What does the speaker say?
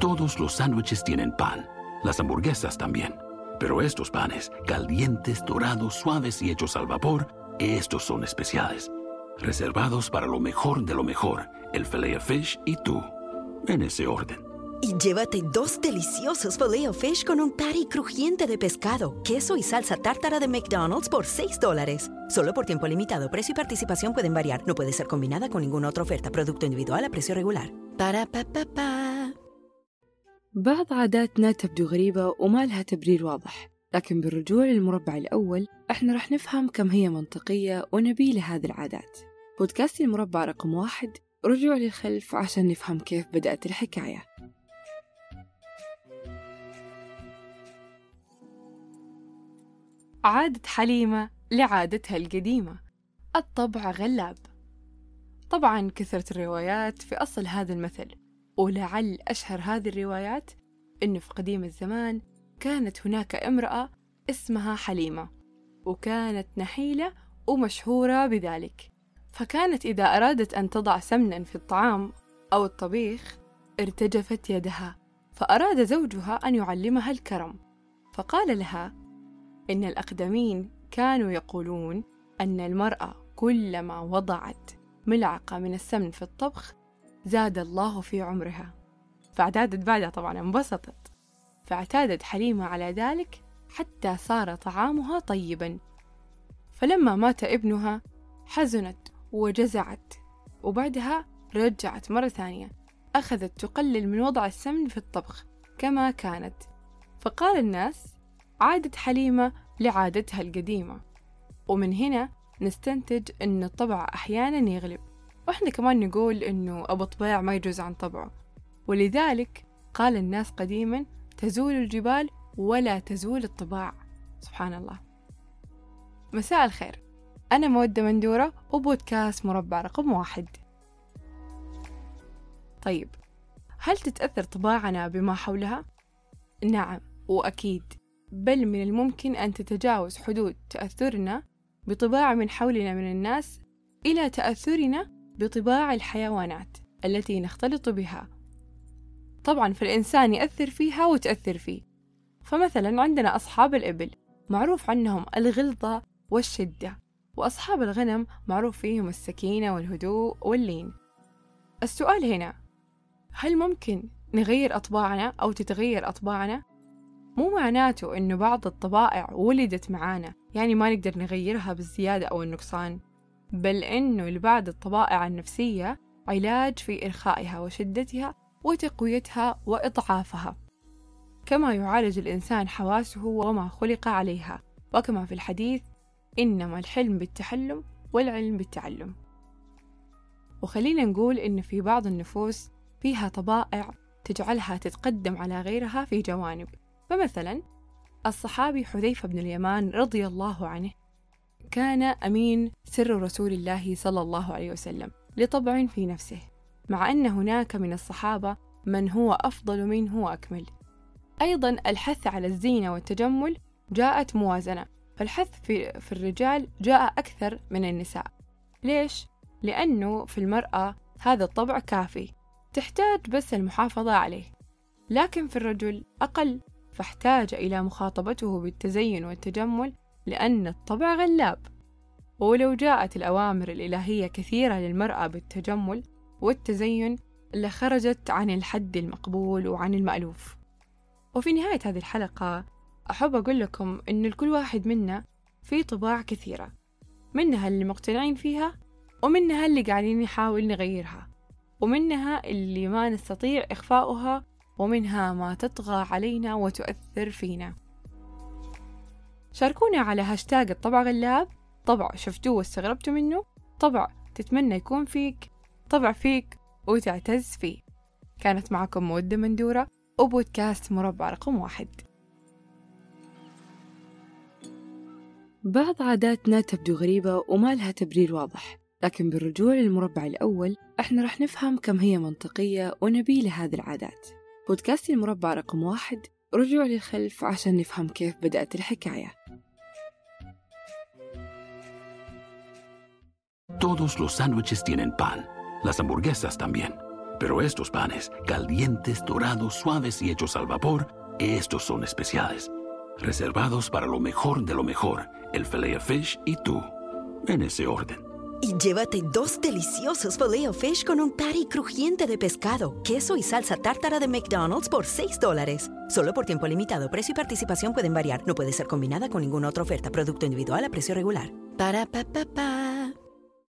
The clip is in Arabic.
Todos los sándwiches tienen pan, las hamburguesas también. Pero estos panes, calientes, dorados, suaves y hechos al vapor, estos son especiales. Reservados para lo mejor de lo mejor, el filet fish y tú, en ese orden. Y llévate dos deliciosos filet fish con un patty crujiente de pescado, queso y salsa tártara de McDonald's por 6 dólares. Solo por tiempo limitado, precio y participación pueden variar. No puede ser combinada con ninguna otra oferta. Producto individual a precio regular. Para pa pa pa. بعض عاداتنا تبدو غريبة وما لها تبرير واضح لكن بالرجوع للمربع الأول إحنا راح نفهم كم هي منطقية ونبيلة هذه العادات. بودكاست المربع رقم واحد رجوع للخلف عشان نفهم كيف بدأت الحكاية. عادة حليمة لعادتها القديمة الطبع غلاب. طبعا كثرت الروايات في أصل هذا المثل. ولعل أشهر هذه الروايات إنه في قديم الزمان كانت هناك امرأة اسمها حليمة وكانت نحيلة ومشهورة بذلك. فكانت إذا أرادت أن تضع سمنا في الطعام أو الطبيخ ارتجفت يدها فأراد زوجها أن يعلمها الكرم. فقال لها إن الأقدمين كانوا يقولون أن المرأة كلما وضعت ملعقة من السمن في الطبخ زاد الله في عمرها. فاعتادت بعدها طبعا انبسطت. فاعتادت حليمة على ذلك حتى صار طعامها طيبا. فلما مات ابنها حزنت وجزعت وبعدها رجعت مرة ثانية. أخذت تقلل من وضع السمن في الطبخ كما كانت. فقال الناس عادت حليمة لعادتها القديمة. ومن هنا نستنتج أن الطبع أحيانا يغلب. وإحنا كمان نقول أنه أبو طبيع ما يجوز عن طبعه. ولذلك قال الناس قديما تزول الجبال ولا تزول الطباع. سبحان الله. مساء الخير. أنا مودة مندورة وبودكاست مربع رقم واحد. طيب هل تتأثر طباعنا بما حولها؟ نعم وأكيد. بل من الممكن أن تتجاوز حدود تأثرنا بطباع من حولنا من الناس إلى تأثرنا بطباع الحيوانات التي نختلط بها. طبعا فالإنسان يأثر فيها وتأثر فيه. فمثلا عندنا أصحاب الإبل معروف عنهم الغلظة والشدة وأصحاب الغنم معروف فيهم السكينة والهدوء واللين. السؤال هنا هل ممكن نغير أطباعنا أو تتغير أطباعنا؟ مو معناته إنه بعض الطبائع ولدت معانا يعني ما نقدر نغيرها بالزيادة أو النقصان. بل إنه لبعض الطبائع النفسية علاج في إرخائها وشدتها وتقويتها وإضعافها كما يعالج الإنسان حواسه وما خلق عليها وكما في الحديث إنما الحلم بالتحلم والعلم بالتعلم. وخلينا نقول إن في بعض النفوس فيها طبائع تجعلها تتقدم على غيرها في جوانب فمثلا الصحابي حذيفة بن اليمان رضي الله عنه كان أمين سر رسول الله صلى الله عليه وسلم لطبع في نفسه مع أن هناك من الصحابة من هو أفضل منه وأكمل أيضا الحث على الزينة والتجمل جاءت موازنة فالحث في, في الرجال جاء أكثر من النساء. ليش؟ لأنه في المرأة هذا الطبع كافي تحتاج بس المحافظة عليه. لكن في الرجل أقل فاحتاج إلى مخاطبته بالتزين والتجمل لأن الطبع غلاب. ولو جاءت الأوامر الإلهية كثيرة للمرأة بالتجمل والتزين لخرجت عن الحد المقبول وعن المألوف. وفي نهاية هذه الحلقة أحب أقول لكم إن لكل واحد منا في طباع كثيرة منها اللي مقتنعين فيها ومنها اللي قاعدين نحاول نغيرها ومنها اللي ما نستطيع إخفاؤها ومنها ما تطغى علينا وتؤثر فينا. شاركونا على هاشتاج الطبع غلاب طبع شفتوه واستغربتوا منه طبع تتمنى يكون فيك طبع فيك وتعتز فيه. كانت معكم مودة مندورة وبودكاست مربع رقم واحد. بعض عاداتنا تبدو غريبة وما لها تبرير واضح لكن بالرجوع للمربع الأول إحنا راح نفهم كم هي منطقية ونبيلة هذه العادات. بودكاست المربع رقم واحد رجوع للخلف عشان نفهم كيف بدأت الحكاية. Todos los sándwiches tienen pan, las hamburguesas también. Pero estos panes, calientes, dorados, suaves y hechos al vapor, estos son especiales. Reservados para lo mejor de lo mejor, el filet fish y tú. En ese orden. Y llévate dos deliciosos filet fish con un patty crujiente de pescado, queso y salsa tártara de McDonald's por 6 dólares. Solo por tiempo limitado. Precio y participación pueden variar. No puede ser combinada con ninguna otra oferta. Producto individual a precio regular. Para pa pa pa.